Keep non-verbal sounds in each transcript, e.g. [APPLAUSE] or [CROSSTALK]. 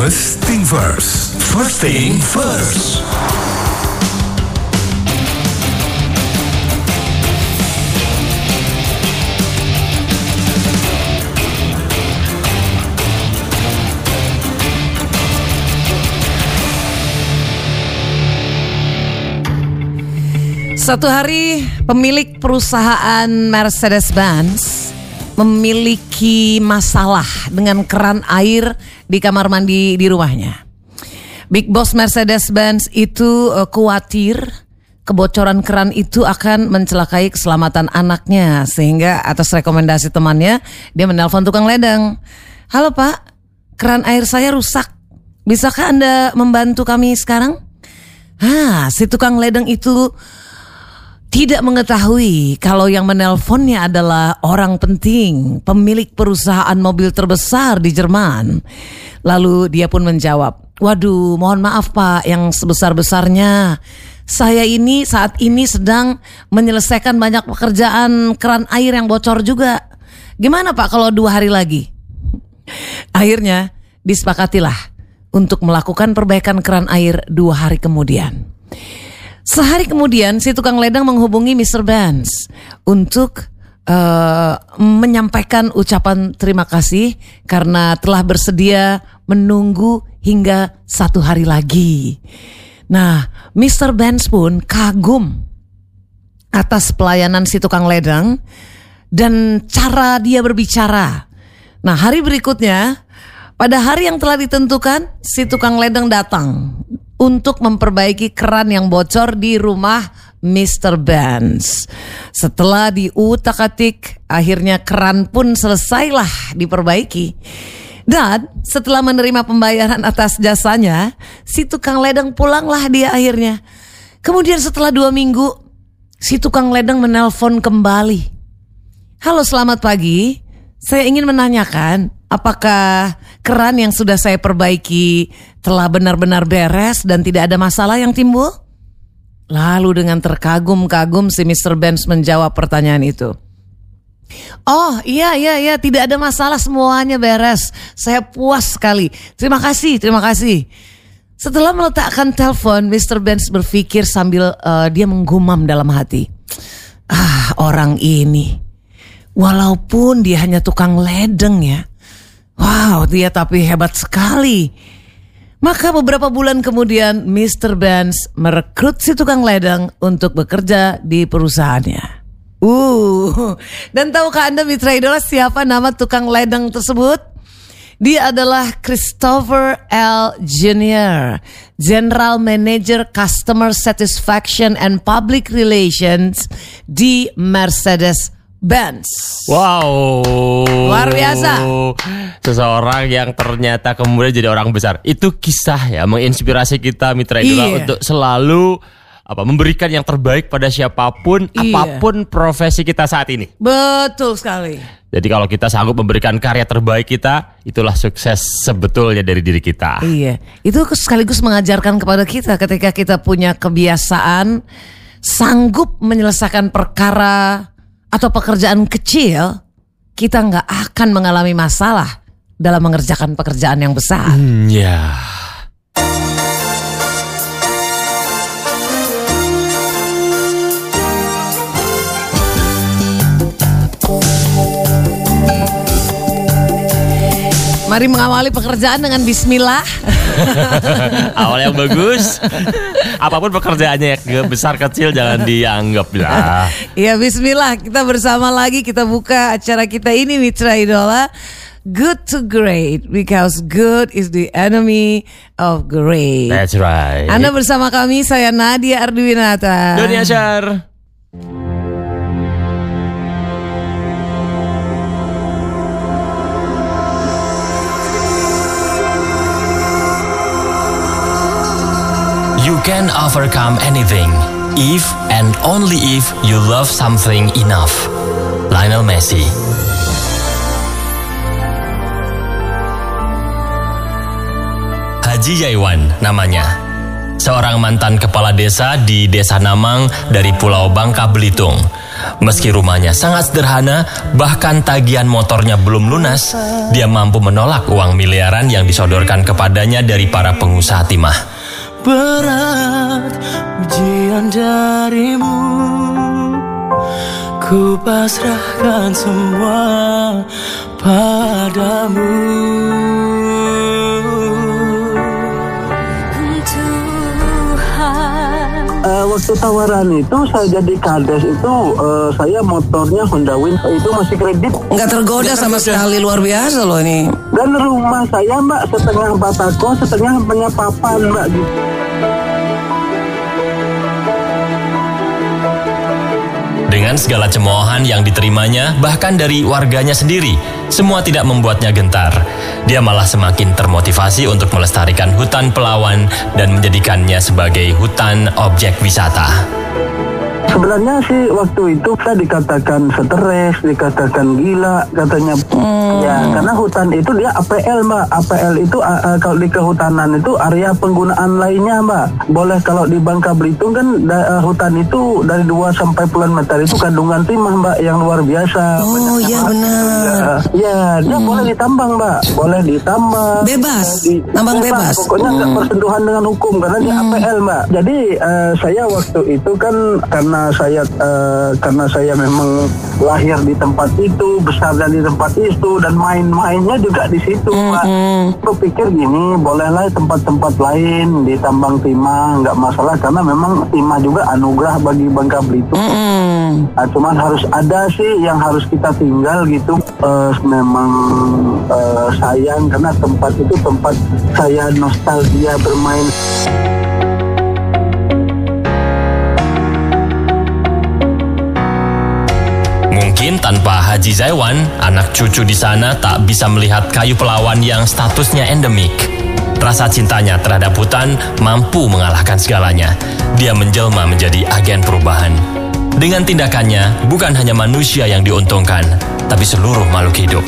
First thing first. First thing first. Satu hari pemilik perusahaan Mercedes-Benz memiliki masalah dengan keran air di kamar mandi di rumahnya. Big Boss Mercedes-Benz itu uh, khawatir kebocoran keran itu akan mencelakai keselamatan anaknya sehingga atas rekomendasi temannya dia menelpon tukang ledeng. Halo Pak, keran air saya rusak. Bisakah Anda membantu kami sekarang? Hah, si tukang ledeng itu tidak mengetahui kalau yang menelponnya adalah orang penting, pemilik perusahaan mobil terbesar di Jerman. Lalu dia pun menjawab, "Waduh, mohon maaf Pak, yang sebesar-besarnya. Saya ini saat ini sedang menyelesaikan banyak pekerjaan keran air yang bocor juga. Gimana Pak kalau dua hari lagi?" Akhirnya disepakatilah untuk melakukan perbaikan keran air dua hari kemudian. Sehari kemudian si tukang ledang menghubungi Mr. Benz untuk uh, menyampaikan ucapan terima kasih karena telah bersedia menunggu hingga satu hari lagi. Nah, Mr. Benz pun kagum atas pelayanan si tukang ledang dan cara dia berbicara. Nah, hari berikutnya pada hari yang telah ditentukan si tukang ledang datang untuk memperbaiki keran yang bocor di rumah Mr. Benz. Setelah diutak-atik, akhirnya keran pun selesailah diperbaiki. Dan setelah menerima pembayaran atas jasanya, si tukang ledeng pulanglah dia akhirnya. Kemudian setelah dua minggu, si tukang ledeng menelpon kembali. Halo selamat pagi, saya ingin menanyakan apakah keran yang sudah saya perbaiki telah benar-benar beres dan tidak ada masalah yang timbul? Lalu dengan terkagum-kagum si Mr. Benz menjawab pertanyaan itu. Oh iya iya iya tidak ada masalah semuanya beres. Saya puas sekali. Terima kasih terima kasih. Setelah meletakkan telepon, Mr. Benz berpikir sambil uh, dia menggumam dalam hati. Ah orang ini Walaupun dia hanya tukang ledeng ya. Wow, dia tapi hebat sekali. Maka beberapa bulan kemudian Mr. Benz merekrut si tukang ledeng untuk bekerja di perusahaannya. Uh, dan tahukah Anda Mitra Idola siapa nama tukang ledeng tersebut? Dia adalah Christopher L. Jr., General Manager Customer Satisfaction and Public Relations di Mercedes Benz. Wow. Luar biasa. Seseorang yang ternyata kemudian jadi orang besar. Itu kisah ya menginspirasi kita mitra idola Iya. untuk selalu apa memberikan yang terbaik pada siapa pun Iya. apa pun profesi kita saat ini. Betul sekali. Jadi kalau kita sanggup memberikan karya terbaik kita, itulah sukses sebetulnya dari diri kita. Iya, itu sekaligus mengajarkan kepada kita ketika kita punya kebiasaan sanggup menyelesaikan perkara atau pekerjaan kecil, kita nggak akan mengalami masalah dalam mengerjakan pekerjaan yang besar. Hmm, ya. Mari mengawali pekerjaan dengan Bismillah. [LAUGHS] Awal yang bagus. Apa pun pekerjaannya ya, besar kecil jangan dianggap lah. Ya [LAUGHS] Bismillah, kita bersama lagi kita buka acara kita ini Mitra Idola. Good to great because good is the enemy of great. That's right. Anda bersama kami, saya Nadia Arduinata. Doni Asyar. Can overcome anything if and only if you love something enough. Lionel Messi. Haji Yaiwan namanya. Seorang mantan kepala desa di Desa Namang dari Pulau Bangka Belitung. Meski rumahnya sangat sederhana, bahkan tagihan motornya belum lunas, dia mampu menolak uang miliaran yang disodorkan kepadanya dari para pengusaha timah. Berat ujian darimu. Ku pasrahkan semua padamu waktu tawaran itu saya jadi kades itu eh, saya motornya Honda Win itu masih kredit Nggak tergoda sama sekali luar biasa loh ini. dan rumah saya mbak setengah batako setengah punya papan mbak gitu. Dengan segala cemoohan yang diterimanya, bahkan dari warganya sendiri, semua tidak membuatnya gentar. Dia malah semakin termotivasi untuk melestarikan hutan Pelawan dan menjadikannya sebagai hutan objek wisata. Sebenarnya sih waktu itu saya dikatakan stres, dikatakan gila, katanya. Ya, karena hutan itu dia APL, Mbak. APL itu uh, uh, kalau di kehutanan itu area penggunaan lainnya, Mbak. Boleh kalau di Bangka Belitung kan da- uh, hutan itu dari 2 sampai puluhan meter itu kandungan timah, Mbak, yang luar biasa. Oh iya benar. Ya, dia boleh ditambang, Mbak. Boleh ditambang. Bebas. Di- Nambang bebas. Pokoknya nggak bersentuhan dengan hukum karena dia APL, Mbak. Jadi eh, saya waktu itu kan karena saya eh, karena saya memang lahir di tempat itu, besar dan di tempat itu dan main-mainnya juga di situ, Mbak. Aku pikir gini, bolehlah tempat-tempat lain di tambang timah nggak masalah karena memang timah juga anugerah bagi Bangka Belitung. Hmm. Nah, cuman harus ada sih yang harus kita tinggal gitu. Eh, memang eh, sayang karena tempat itu tempat saya nostalgia bermain. Mungkin tanpa Haji Zaiwan, anak cucu di sana tak bisa melihat kayu pelawan yang statusnya endemik. Rasa cintanya terhadap hutan mampu mengalahkan segalanya. Dia menjelma menjadi agen perubahan. Dengan tindakannya, bukan hanya manusia yang diuntungkan, tapi seluruh makhluk hidup.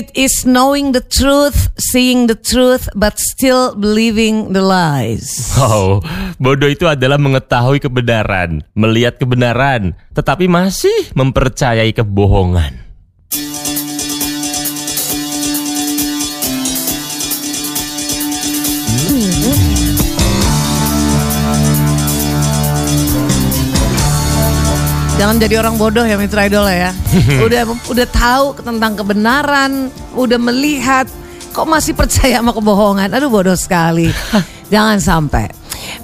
Stupid is knowing the truth, seeing the truth, but still believing the lies. Oh, bodoh itu adalah mengetahui kebenaran, melihat kebenaran, tetapi masih mempercayai kebohongan. Jangan jadi orang bodoh ya Mitra Idol ya. [LAUGHS] udah udah tahu tentang kebenaran, udah melihat, kok masih percaya sama kebohongan. Aduh bodoh sekali. [LAUGHS] Jangan sampai.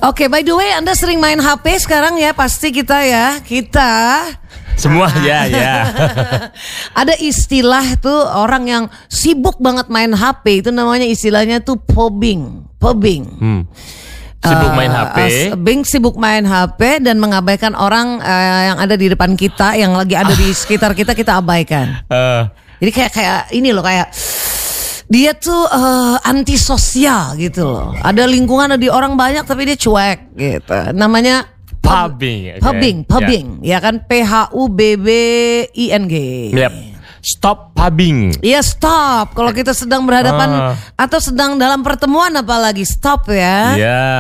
Oke, by the way, Anda sering main HP sekarang ya, pasti kita ya, kita. Semua ya, ya. [LAUGHS] Ada istilah tuh orang yang sibuk banget main HP itu namanya istilahnya tuh pobing, pobing. Hmm. Sibuk main Eh, HP. eh, Bing sibuk main HP dan mengabaikan orang eh, yang ada di depan kita, yang lagi ada di [LAUGHS] sekitar kita kita abaikan. Eh, Jadi kayak kayak ini loh kayak dia tuh eh, antisosial gitu loh. Ada lingkungan ada di orang banyak tapi dia cuek gitu. Namanya Pubbing, oke. Pubbing, pubbing, ya kan P H U B B I N G. yep. Stop pubbing. Iya stop. Kalau kita sedang berhadapan Ah. atau sedang dalam pertemuan apalagi stop ya. Ya,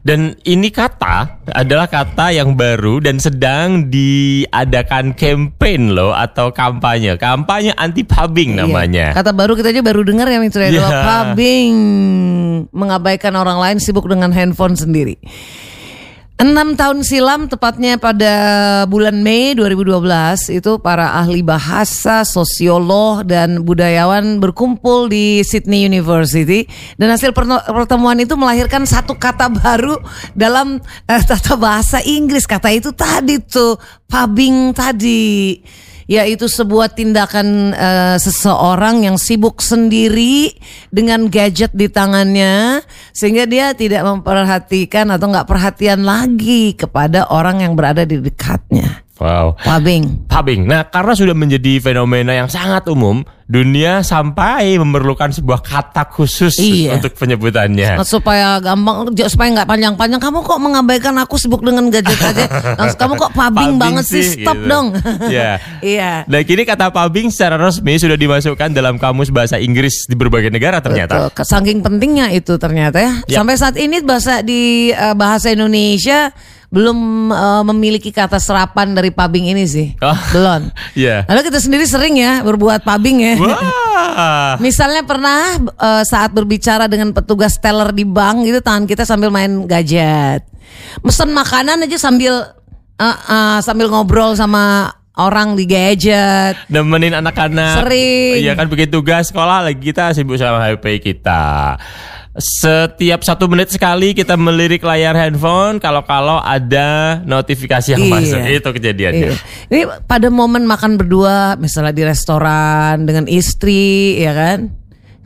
dan ini kata adalah kata yang baru dan sedang diadakan campaign loh atau kampanye. Kampanye anti pubbing Iya. namanya. Kata baru kita aja baru dengar ya Mitra Iya. adalah pubbing, mengabaikan orang lain sibuk dengan handphone sendiri. Enam tahun silam, tepatnya pada bulan Mei 2012, itu para ahli bahasa, sosiolog, dan budayawan berkumpul di Sydney University. Dan hasil pertemuan itu melahirkan satu kata baru dalam eh, tata bahasa Inggris. Kata itu tadi tuh, pubbing tadi yaitu sebuah tindakan eh, seseorang yang sibuk sendiri dengan gadget di tangannya sehingga dia tidak memperhatikan atau nggak perhatian lagi kepada orang yang berada di dekatnya. Wow. Pubbing. Pubbing. Nah, karena sudah menjadi fenomena yang sangat umum, dunia sampai memerlukan sebuah kata khusus Iya. untuk penyebutannya. supaya gampang supaya nggak panjang-panjang kamu kok mengabaikan aku sibuk dengan gadget aja [LAUGHS] Langsung, kamu kok pubbing Pubbing banget sih stop gitu. dong Iya. [LAUGHS] iya Nah, kini kata pubbing secara resmi sudah dimasukkan dalam kamus bahasa Inggris di berbagai negara ternyata. Betul. Saking pentingnya itu ternyata ya. Ya. Sampai saat ini bahasa di eh, bahasa Indonesia belum eh, memiliki kata serapan dari pubbing ini sih. Oh. Belum. [LAUGHS] Iya. Lalu kita sendiri sering ya berbuat pubbing ya. Wah. [LAUGHS] Misalnya pernah eh, saat berbicara dengan petugas teller di bank gitu tangan kita sambil main gadget. Mesen makanan aja sambil eh, eh, sambil ngobrol sama orang di gadget. nemenin anak-anak. Sering. Iya kan begitu tugas sekolah lagi kita sibuk sama HP kita. Setiap satu menit sekali kita melirik layar handphone kalau-kalau ada notifikasi yang Iya. masuk. Itu kejadiannya. Iya. Ini pada momen makan berdua, misalnya di restoran dengan istri, ya kan?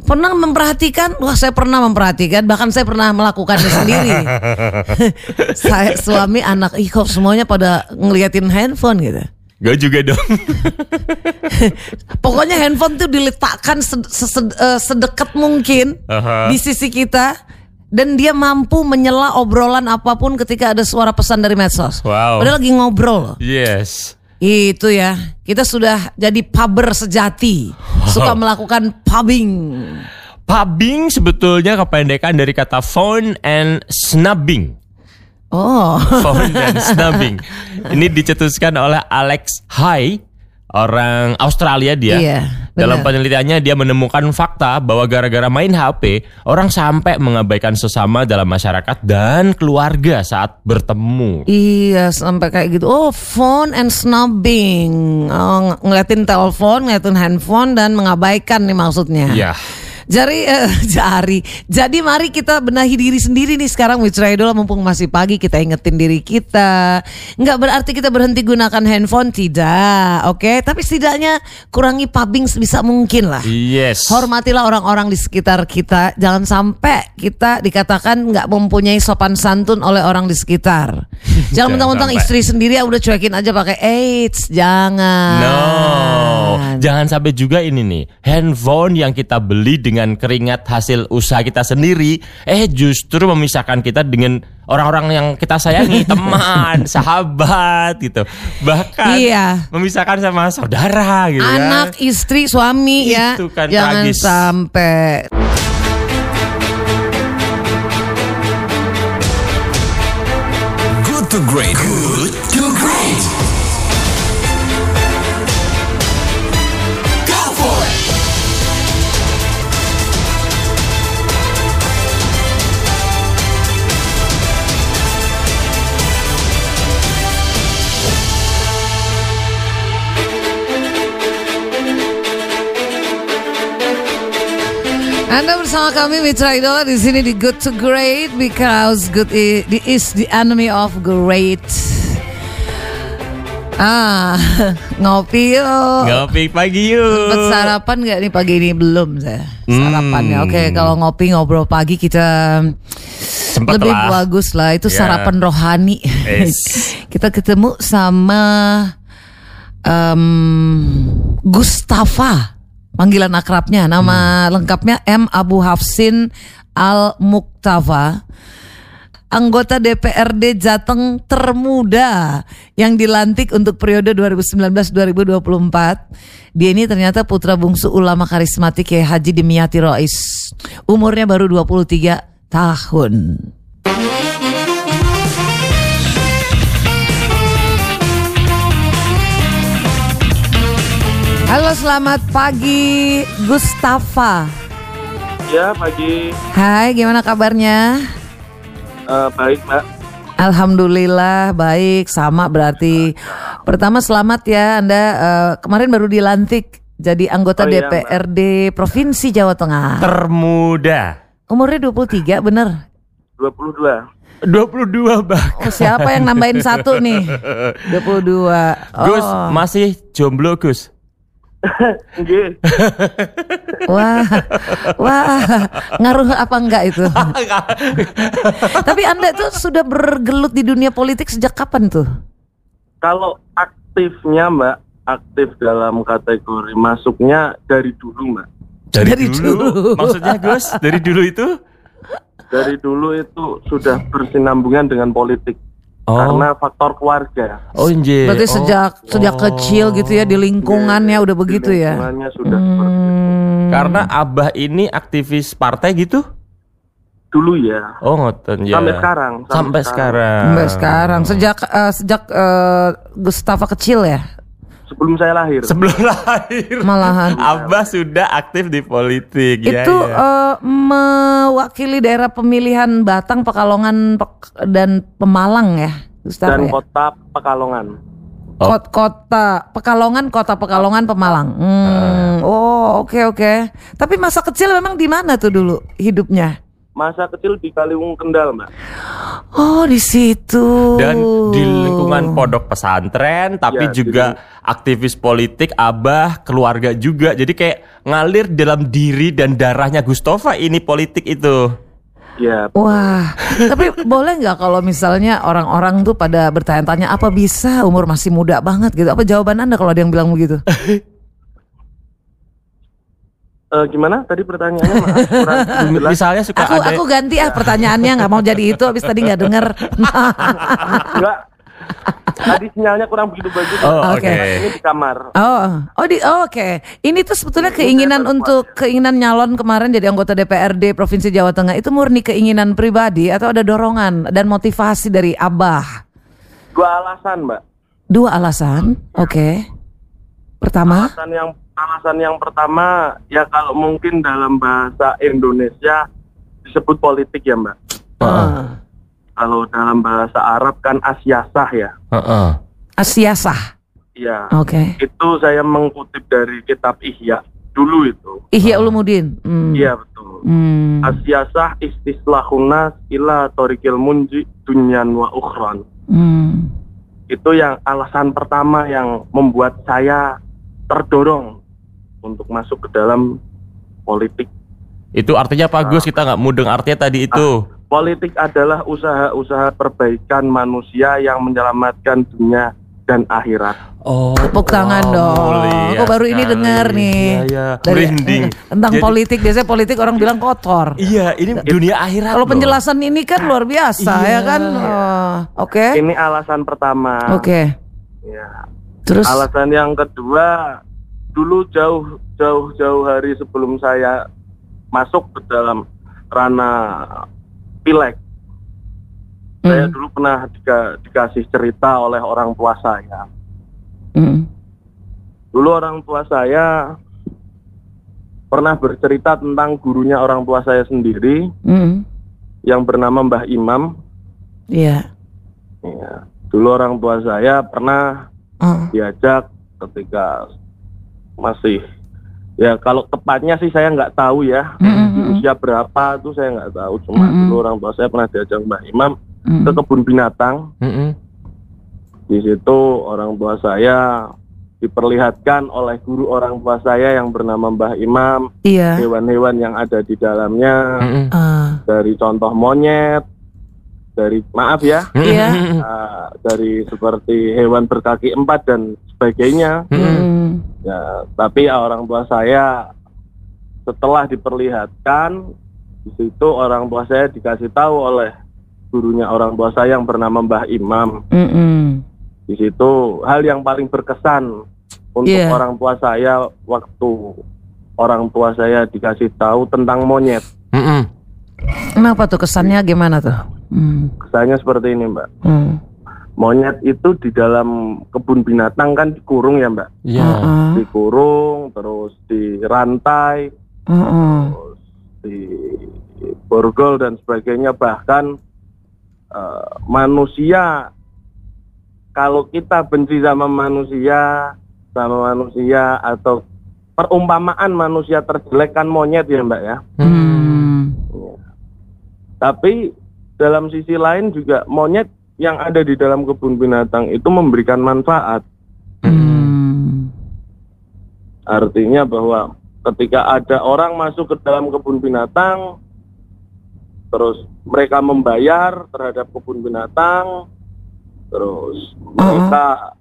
Pernah memperhatikan? Wah, saya pernah memperhatikan. Bahkan saya pernah melakukannya sendiri. [LAUGHS] [LAUGHS] saya suami, anak, ih kok semuanya pada ngeliatin handphone gitu. Gue juga dong. [LAUGHS] Pokoknya handphone tuh diletakkan sed- eh, sedekat mungkin Aha. di sisi kita. Dan dia mampu menyela obrolan apa pun ketika ada suara pesan dari medsos. Wow. Padahal lagi ngobrol loh. yes. Itu ya, kita sudah jadi puber sejati, suka melakukan pubbing. Pubbing sebetulnya kependekan dari kata phone and snubbing. Oh, [LAUGHS] Phone dan snubbing. Ini dicetuskan oleh Alex High, orang Australia dia. Iya, Dalam penelitiannya dia menemukan fakta bahwa gara-gara main HP, orang sampai mengabaikan sesama dalam masyarakat dan keluarga saat bertemu. iya sampai kayak gitu. Oh, phone and snubbing, oh, ng- ngeliatin telepon, ngeliatin handphone dan mengabaikan nih maksudnya. Ya. Jari, eh, [LAUGHS] jari. Jadi mari kita benahi diri sendiri nih sekarang Witra Idola mumpung masih pagi kita ingetin diri kita. Nggak berarti kita berhenti gunakan handphone tidak, oke? Tapi setidaknya kurangi pubbing sebisa mungkin lah. Yes. Hormatilah orang-orang di sekitar kita. Jangan sampai kita dikatakan nggak mempunyai sopan santun oleh orang di sekitar. Jangan mentang-mentang istri sendiri ya udah cuekin aja pakai AIDS. Jangan. No, jangan sampai juga ini nih handphone yang kita beli dengan keringat hasil usaha kita sendiri, eh justru memisahkan kita dengan orang-orang yang kita sayangi, [LAUGHS] teman, sahabat gitu, bahkan Iya. memisahkan sama saudara gitu. kan. Anak, istri, suami ya. Itu kan Jangan tragis. sampai. To great. Bersama kami Mitra Idola di sini di Good to Great because good is the enemy of great. Ah, [LAUGHS] ngopi yuk. Ngopi pagi yuk. Sempet sarapan nggak nih pagi ini belum saya sarapannya. Hmm. Oke kalau ngopi ngobrol pagi kita Sempet lebih lah. bagus lah itu Ya. sarapan rohani. Yes. [LAUGHS] kita ketemu sama em, Gustafa panggilan akrabnya nama Hmm. lengkapnya M Abu Hafsin Al Muktava anggota DPRD Jateng termuda yang dilantik untuk periode 2019-2024. Dia ini ternyata putra bungsu ulama karismatik Kiai Haji Dimyati Rois. Umurnya baru 23 tahun. Halo selamat pagi Gustafa. Ya pagi, Hai gimana kabarnya? Eh, baik mbak. Alhamdulillah baik sama berarti pertama selamat ya Anda eh, kemarin baru dilantik jadi anggota Oh iya, Mbak. DPRD Provinsi Jawa Tengah. Termuda. Umurnya 23 bener. 22. 22 bang. Oh, siapa yang nambahin satu nih? [LAUGHS] 22. Oh, Gus masih jomblo Gus. Wah, wah, ngaruh apa enggak itu? [LAUGHS] Tapi Anda tuh sudah bergelut di dunia politik sejak kapan tuh? Kalau ak- aktifnya Mbak, aktif dalam kategori masuknya dari dulu Mbak. Dari, Dari dulu. dulu. Maksudnya Gus, dari dulu itu? Dari dulu itu sudah bersinambungan dengan politik Oh. karena faktor keluarga. Oh, inje. Berarti Oh. sejak sejak kecil gitu ya di lingkungannya udah Di begitu ya. lingkungannya sudah seperti itu. Hmm. Karena Abah ini aktivis partai gitu? Dulu ya. Oh, ngoten ya. Sampai sekarang. Sampai sekarang. Sampai sekarang sejak eh, sejak eh, Gustava kecil ya. Sebelum saya lahir. Sebelum [LAUGHS] lahir. Malahan. Abah sudah aktif di politik. ya, itu ya. eh, mewakili daerah pemilihan Batang, Pekalongan Pek- dan Pemalang ya, Gustava dan ya? kota Pekalongan. Oh. Kot- kota Pekalongan, kota Pekalongan, Pemalang. Hmm, oh oke oke. Tapi masa kecil memang di mana tuh dulu hidupnya? Masa kecil di Kaliwung Kendal, Mbak. Oh di situ. dan di lingkungan pondok pesantren tapi Ya, juga aktivis politik abah keluarga juga jadi kayak ngalir dalam diri dan darahnya Gustova ini politik itu Ya, Wah, tapi [LAUGHS] boleh nggak kalau misalnya orang-orang tuh pada bertanya-tanya apa bisa umur masih muda banget gitu? Apa jawaban anda kalau ada yang bilang begitu? [LAUGHS] Eh, gimana tadi pertanyaannya? Maaf, kurang [LAUGHS] jelas. misalnya suka Aku ada aku ganti ah pertanyaannya nggak mau jadi itu. Habis tadi nggak denger. [LAUGHS] Enggak. Tadi sinyalnya kurang begitu bagus. Oh, Oke. oke Ini di kamar. Oh, oh di oh, oke. Ini tuh sebetulnya keinginan untuk keinginan nyalon kemarin jadi anggota DPRD Provinsi Jawa Tengah itu murni keinginan pribadi atau ada dorongan dan motivasi dari abah? Dua alasan, Mbak. Dua alasan. Oke. Pertama, Alasan yang alasan yang pertama ya kalau mungkin dalam bahasa Indonesia disebut politik ya, Mbak. Heeh. Kalau dalam bahasa Arab kan asyasah ya. Heeh. asiasah. Iya. Oke. Itu saya mengutip dari kitab Ihya dulu itu. Ihya Ulumuddin. Hmm. Iya, betul. Hmm. Asyasah istislahunas ila torikil munji dunyan wa ukhran. Hmm. Itu yang alasan pertama yang membuat saya terdorong untuk masuk ke dalam politik. itu artinya apa Gus kita nggak mudeng artinya tadi itu Politik adalah usaha-usaha perbaikan manusia yang menyelamatkan dunia dan akhirat. oh Tepuk tangan dong. mulia Aku baru ini dengar nih. Iya, iya. Dari Merinding. tentang Jadi- politik biasanya politik orang bilang kotor. iya ini dunia akhirat Kalau loh. penjelasan ini kan luar biasa Iya. ya kan. Oh, Oke. Ini alasan pertama. Oke. Ya. Terus Alasan yang kedua, dulu jauh jauh jauh hari sebelum saya masuk ke dalam ranah pileg, saya Hmm, dulu pernah dika- dikasih cerita oleh orang tua saya. hmm, Dulu orang tua saya pernah bercerita tentang gurunya orang tua saya sendiri hmm. yang bernama Mbah Imam. Iya. Ya. Dulu orang tua saya pernah Oh. diajak ketika masih ya kalau tepatnya sih saya nggak tahu ya Mm-mm. usia berapa itu saya nggak tahu cuma Mm-mm. dulu orang tua saya pernah diajak Mbah Imam Hmm. ke kebun binatang Mm-mm. di situ orang tua saya diperlihatkan oleh guru orang tua saya yang bernama Mbah Imam Iya. hewan-hewan yang ada di dalamnya Mm-mm. Ah. dari contoh monyet dari maaf ya Iya. ah, [LAUGHS] dari seperti hewan berkaki empat dan sebagainya Hmm. Ya, tapi ya orang tua saya setelah diperlihatkan di situ orang tua saya dikasih tahu oleh gurunya orang tua saya yang bernama Mbah Imam. Mm-mm. Di situ hal yang paling berkesan untuk Iya. orang tua saya waktu orang tua saya dikasih tahu tentang monyet. Mm-mm. Kenapa tuh kesannya gimana tuh? Hmm. Kesannya seperti ini, Mbak. Hmm. Monyet itu di dalam kebun binatang kan dikurung ya, Mbak. Iya. Heeh. Dikurung, terus dirantai, Heeh. terus di borgol dan sebagainya bahkan eh, manusia kalau kita benci sama manusia sama manusia atau perumpamaan manusia terjelek kan monyet ya mbak ya Hmm. tapi dalam sisi lain juga monyet yang ada di dalam kebun binatang itu memberikan manfaat Hmm. Artinya bahwa ketika ada orang masuk ke dalam kebun binatang, terus mereka membayar terhadap kebun binatang, terus mereka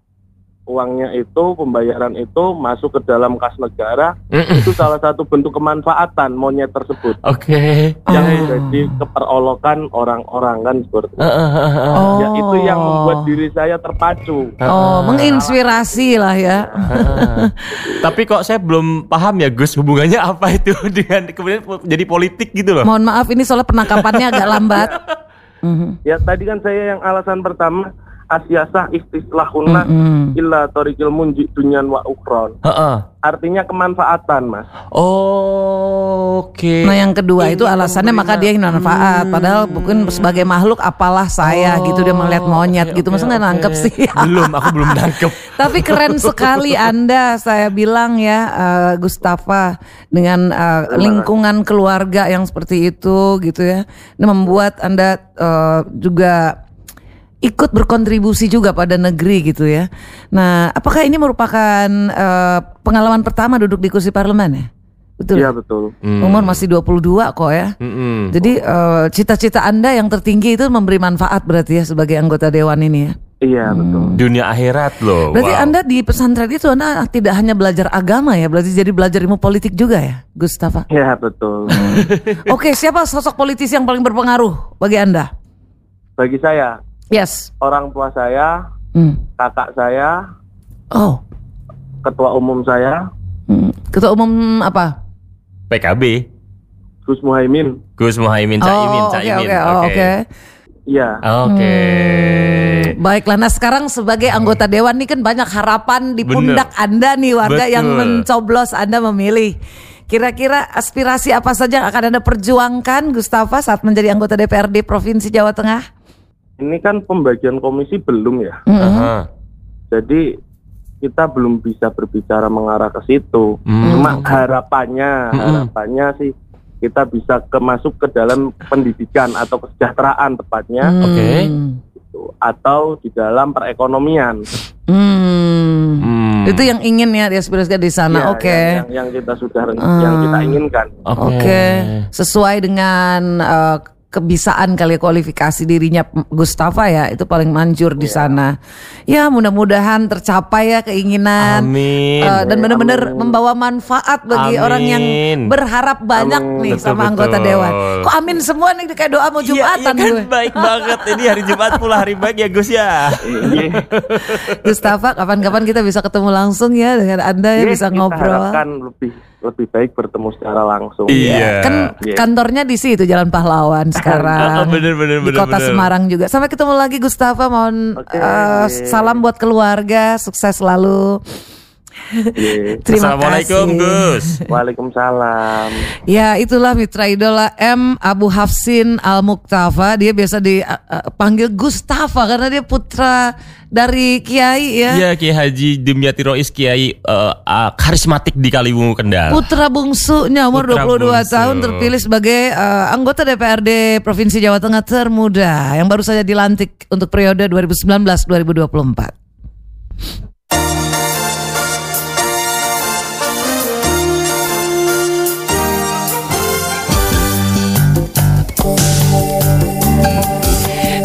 uangnya itu pembayaran itu masuk ke dalam kas negara itu salah satu bentuk kemanfaatan monyet tersebut Oke. yang Oh. menjadi keperolokan orang-orang kan seperti itu. Eh. Oh. Ya itu yang membuat diri saya terpacu. Oh, menginspirasi lah ya. Ah. Tapi kok saya belum paham ya Gus hubungannya apa itu [LAUGHS] dengan kemudian jadi politik gitu loh. Mohon maaf ini soalnya penangkapannya agak lambat. [LAUGHS] Mhm. Ya tadi kan saya yang alasan pertama asyasah istislahuna Mm-mm. illa torikil munji dunyan wa ukron. Heeh. Artinya kemanfaatan, Mas. Oh, Oke. Nah yang kedua Ini itu alasannya maka dia ingin manfaat Padahal bukan sebagai makhluk apalah saya gitu Dia melihat monyet oke, gitu Masa nggak oke. nangkep sih [LAUGHS] belum, aku belum nangkep. [LAUGHS] Tapi keren sekali Anda Saya bilang ya eh, Gustafa Dengan eh, lingkungan keluarga yang seperti itu gitu ya Ini membuat Anda eh, juga ikut berkontribusi juga pada negeri gitu ya. Nah, apakah ini merupakan eh, pengalaman pertama duduk di kursi parlemen ya? Betul. Iya betul. Hmm. Umur masih 22 kok ya. Mm-mm. Jadi eh, cita-cita Anda yang tertinggi itu memberi manfaat berarti ya sebagai anggota dewan ini ya. Iya betul. Dunia akhirat loh. Berarti wow. Anda di pesantren itu Anda tidak hanya belajar agama ya, berarti jadi belajar ilmu politik juga ya, Gustafa. Iya betul. [LAUGHS] Oke, siapa sosok politisi yang paling berpengaruh bagi Anda? Bagi saya, Yes. orang tua saya, Hmm. kakak saya, Oh. ketua umum saya, Hmm. Ketua umum apa? PKB. Gus Muhaimin. Gus Muhaimin Caimin, oh, oke Caimin. oke oh, oke. Iya. Oke. Baiklah, nah sekarang sebagai anggota dewan nih kan banyak harapan di Bener. pundak Anda nih warga Betul. yang mencoblos Anda memilih. Kira-kira aspirasi apa saja yang akan Anda perjuangkan Gustafa saat menjadi anggota DPRD Provinsi Jawa Tengah? Ini kan pembagian komisi belum ya. Mm-mm. Aha. Jadi kita belum bisa berbicara mengarah ke situ. Hmm. Cuma harapannya, Mm-mm. harapannya sih kita bisa ke masuk ke dalam pendidikan atau kesejahteraan tepatnya Oke. gitu. atau di dalam perekonomian. Hmm. Hmm. Itu yang ingin ya diaspirasikan di sana. Ya, Oke. Yang, yang, yang kita sudah Ah. yang kita inginkan. Oke, sesuai dengan eh, kebisaan kali ya, kualifikasi dirinya Gustafa ya, itu paling manjur di sana. Ya, mudah-mudahan tercapai ya keinginan. Amin. Eh, dan benar-benar membawa manfaat bagi Amin. orang yang berharap banyak Amin. nih Betul, sama anggota betul. dewan. Kok amin semua nih kayak doa mau Iya, iya Jumatan kan gue. baik banget ini hari Jumat pula hari baik ya Gus ya. Iya. Gustafa, kapan-kapan kita bisa ketemu langsung ya dengan Anda ya Iya, bisa kita ngobrol. harapkan lebih lebih baik bertemu secara langsung. Iya. Kan Iya. kantornya di situ Jalan Pahlawan sekarang. [LAUGHS] Oh, bener, bener, di bener, kota bener. Semarang juga. Sampai ketemu lagi Gustafa. Mohon Oke. eh, salam buat keluarga, sukses selalu. Terima Assalamualaikum kasih. Gus. Waalaikumsalam. Ya itulah mitra idola M Abu Hafsin Al Muktafa. Dia biasa dipanggil Gustafa karena dia putra dari Kiai ya. Iya Kiai Haji Dimyati Rois Kiai eh, ah, karismatik di Kaliwungu Kendal. Putra bungsunya umur Putra 22 bungsu. tahun terpilih sebagai eh, anggota DPRD Provinsi Jawa Tengah termuda yang baru saja dilantik untuk periode 2019-2024.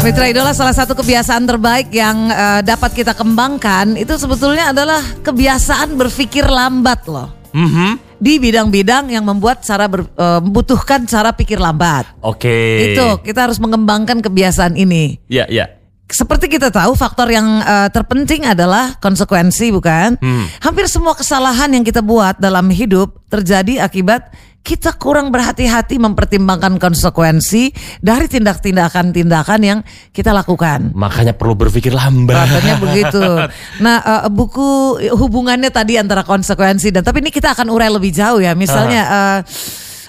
Mitra Idola salah satu kebiasaan terbaik yang eh, dapat kita kembangkan itu sebetulnya adalah kebiasaan berpikir lambat loh Mhm. di bidang-bidang yang membuat cara ber- eh, membutuhkan cara pikir lambat. Oke. Itu kita harus mengembangkan kebiasaan ini. Ya ya. Seperti kita tahu faktor yang eh, terpenting adalah konsekuensi bukan? Hmm. Hampir semua kesalahan yang kita buat dalam hidup terjadi akibat kita kurang berhati-hati mempertimbangkan konsekuensi dari tindak-tindakan-tindakan yang kita lakukan. Makanya perlu berpikir lambat. Katanya begitu. [LAUGHS] Nah, eh, buku hubungannya tadi antara konsekuensi dan tapi ini kita akan urai lebih jauh ya. Misalnya eh,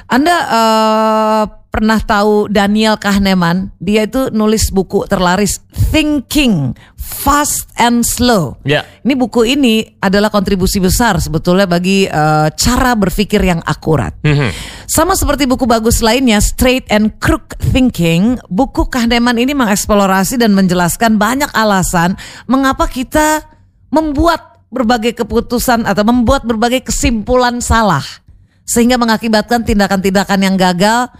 Anda eh, pernah tahu Daniel Kahneman? Dia itu nulis buku terlaris Thinking Fast and Slow. Ya. Ini buku ini adalah kontribusi besar sebetulnya bagi eh, cara berpikir yang akurat. Mhm. Sama seperti buku bagus lainnya, Straight and Crook Thinking, buku Kahneman ini mengeksplorasi dan menjelaskan banyak alasan mengapa kita membuat berbagai keputusan atau membuat berbagai kesimpulan salah. Sehingga mengakibatkan tindakan-tindakan yang gagal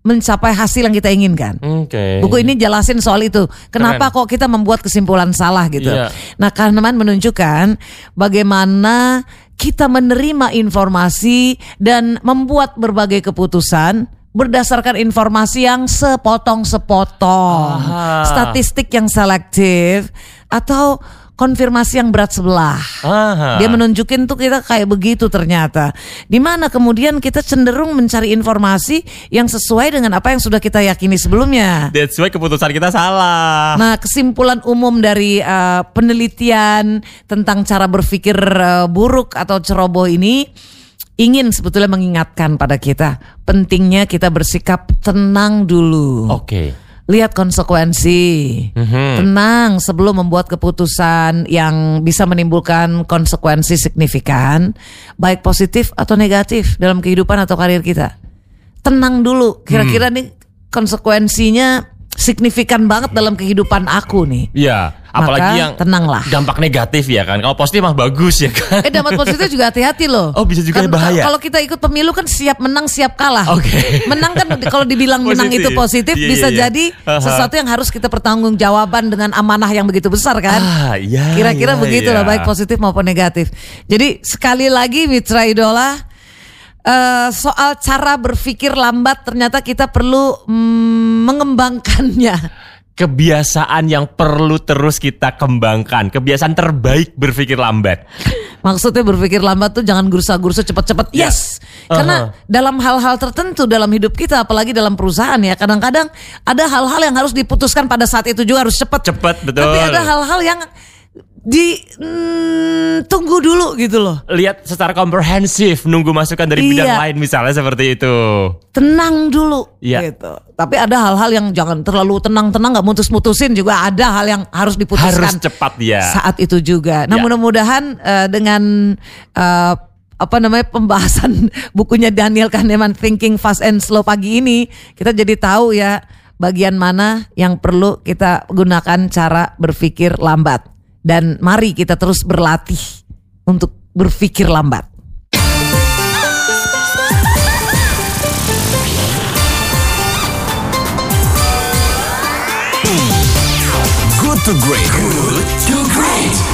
mencapai hasil yang kita inginkan. Oke. Buku ini jelasin soal itu. Kenapa Keren. kok kita membuat kesimpulan salah gitu. Iya. Nah, Kahneman menunjukkan bagaimana kita menerima informasi dan membuat berbagai keputusan berdasarkan informasi yang sepotong-sepotong, statistik yang selektif atau konfirmasi yang berat sebelah. Aha. Dia menunjukin tuh kita kayak begitu ternyata. Di mana kemudian kita cenderung mencari informasi yang sesuai dengan apa yang sudah kita yakini sebelumnya. That's why keputusan kita salah. Nah, kesimpulan umum dari uh, penelitian tentang cara berpikir uh, buruk atau ceroboh ini ingin sebetulnya mengingatkan pada kita pentingnya kita bersikap tenang dulu. Oke. Lihat konsekuensi. Mhm. Tenang sebelum membuat keputusan yang bisa menimbulkan konsekuensi signifikan, baik positif atau negatif dalam kehidupan atau karir kita. Tenang dulu, kira-kira Hmm. nih konsekuensinya signifikan banget dalam kehidupan aku nih. Iya, apalagi Maka yang tenanglah. dampak negatif ya kan. Kalau positif mah bagus ya kan. Eh dampak positif juga hati-hati loh. Oh, bisa juga Kan bahaya. Kalau kita ikut pemilu kan siap menang siap kalah. Oke. Menang kan kalau dibilang menang Positif. itu positif Iya, bisa iya, iya. jadi Aha. sesuatu yang harus kita pertanggungjawaban dengan amanah yang begitu besar kan. Ah, iya, Kira-kira iya, begitu lah iya. baik positif maupun negatif. Jadi sekali lagi Mitra Idola eh, soal cara berpikir lambat ternyata kita perlu mm, mengembangkannya. Kebiasaan yang perlu terus kita kembangkan. Kebiasaan terbaik berpikir lambat. Maksudnya berpikir lambat tuh jangan gursa-gursa cepet-cepet. Ya. Yes. Karena Aha. dalam hal-hal tertentu dalam hidup kita apalagi dalam perusahaan ya kadang-kadang ada hal-hal yang harus diputuskan pada saat itu juga harus cepat. Cepat, betul. Tapi ada hal-hal yang di mm, tunggu dulu gitu loh. Lihat secara komprehensif, nunggu masukan dari bidang Iya. lain misalnya seperti itu. Tenang dulu Iya. gitu. Tapi ada hal-hal yang jangan terlalu tenang-tenang nggak mutus-mutusin juga ada hal yang harus diputuskan. Harus cepat ya. saat itu juga. Nah Ya. mudah-mudahan eh, dengan eh, apa namanya pembahasan [LAUGHS] bukunya Daniel Kahneman Thinking Fast and Slow pagi ini kita jadi tahu ya bagian mana yang perlu kita gunakan cara berpikir lambat dan mari kita terus berlatih untuk berpikir lambat. Good to great. Good to great.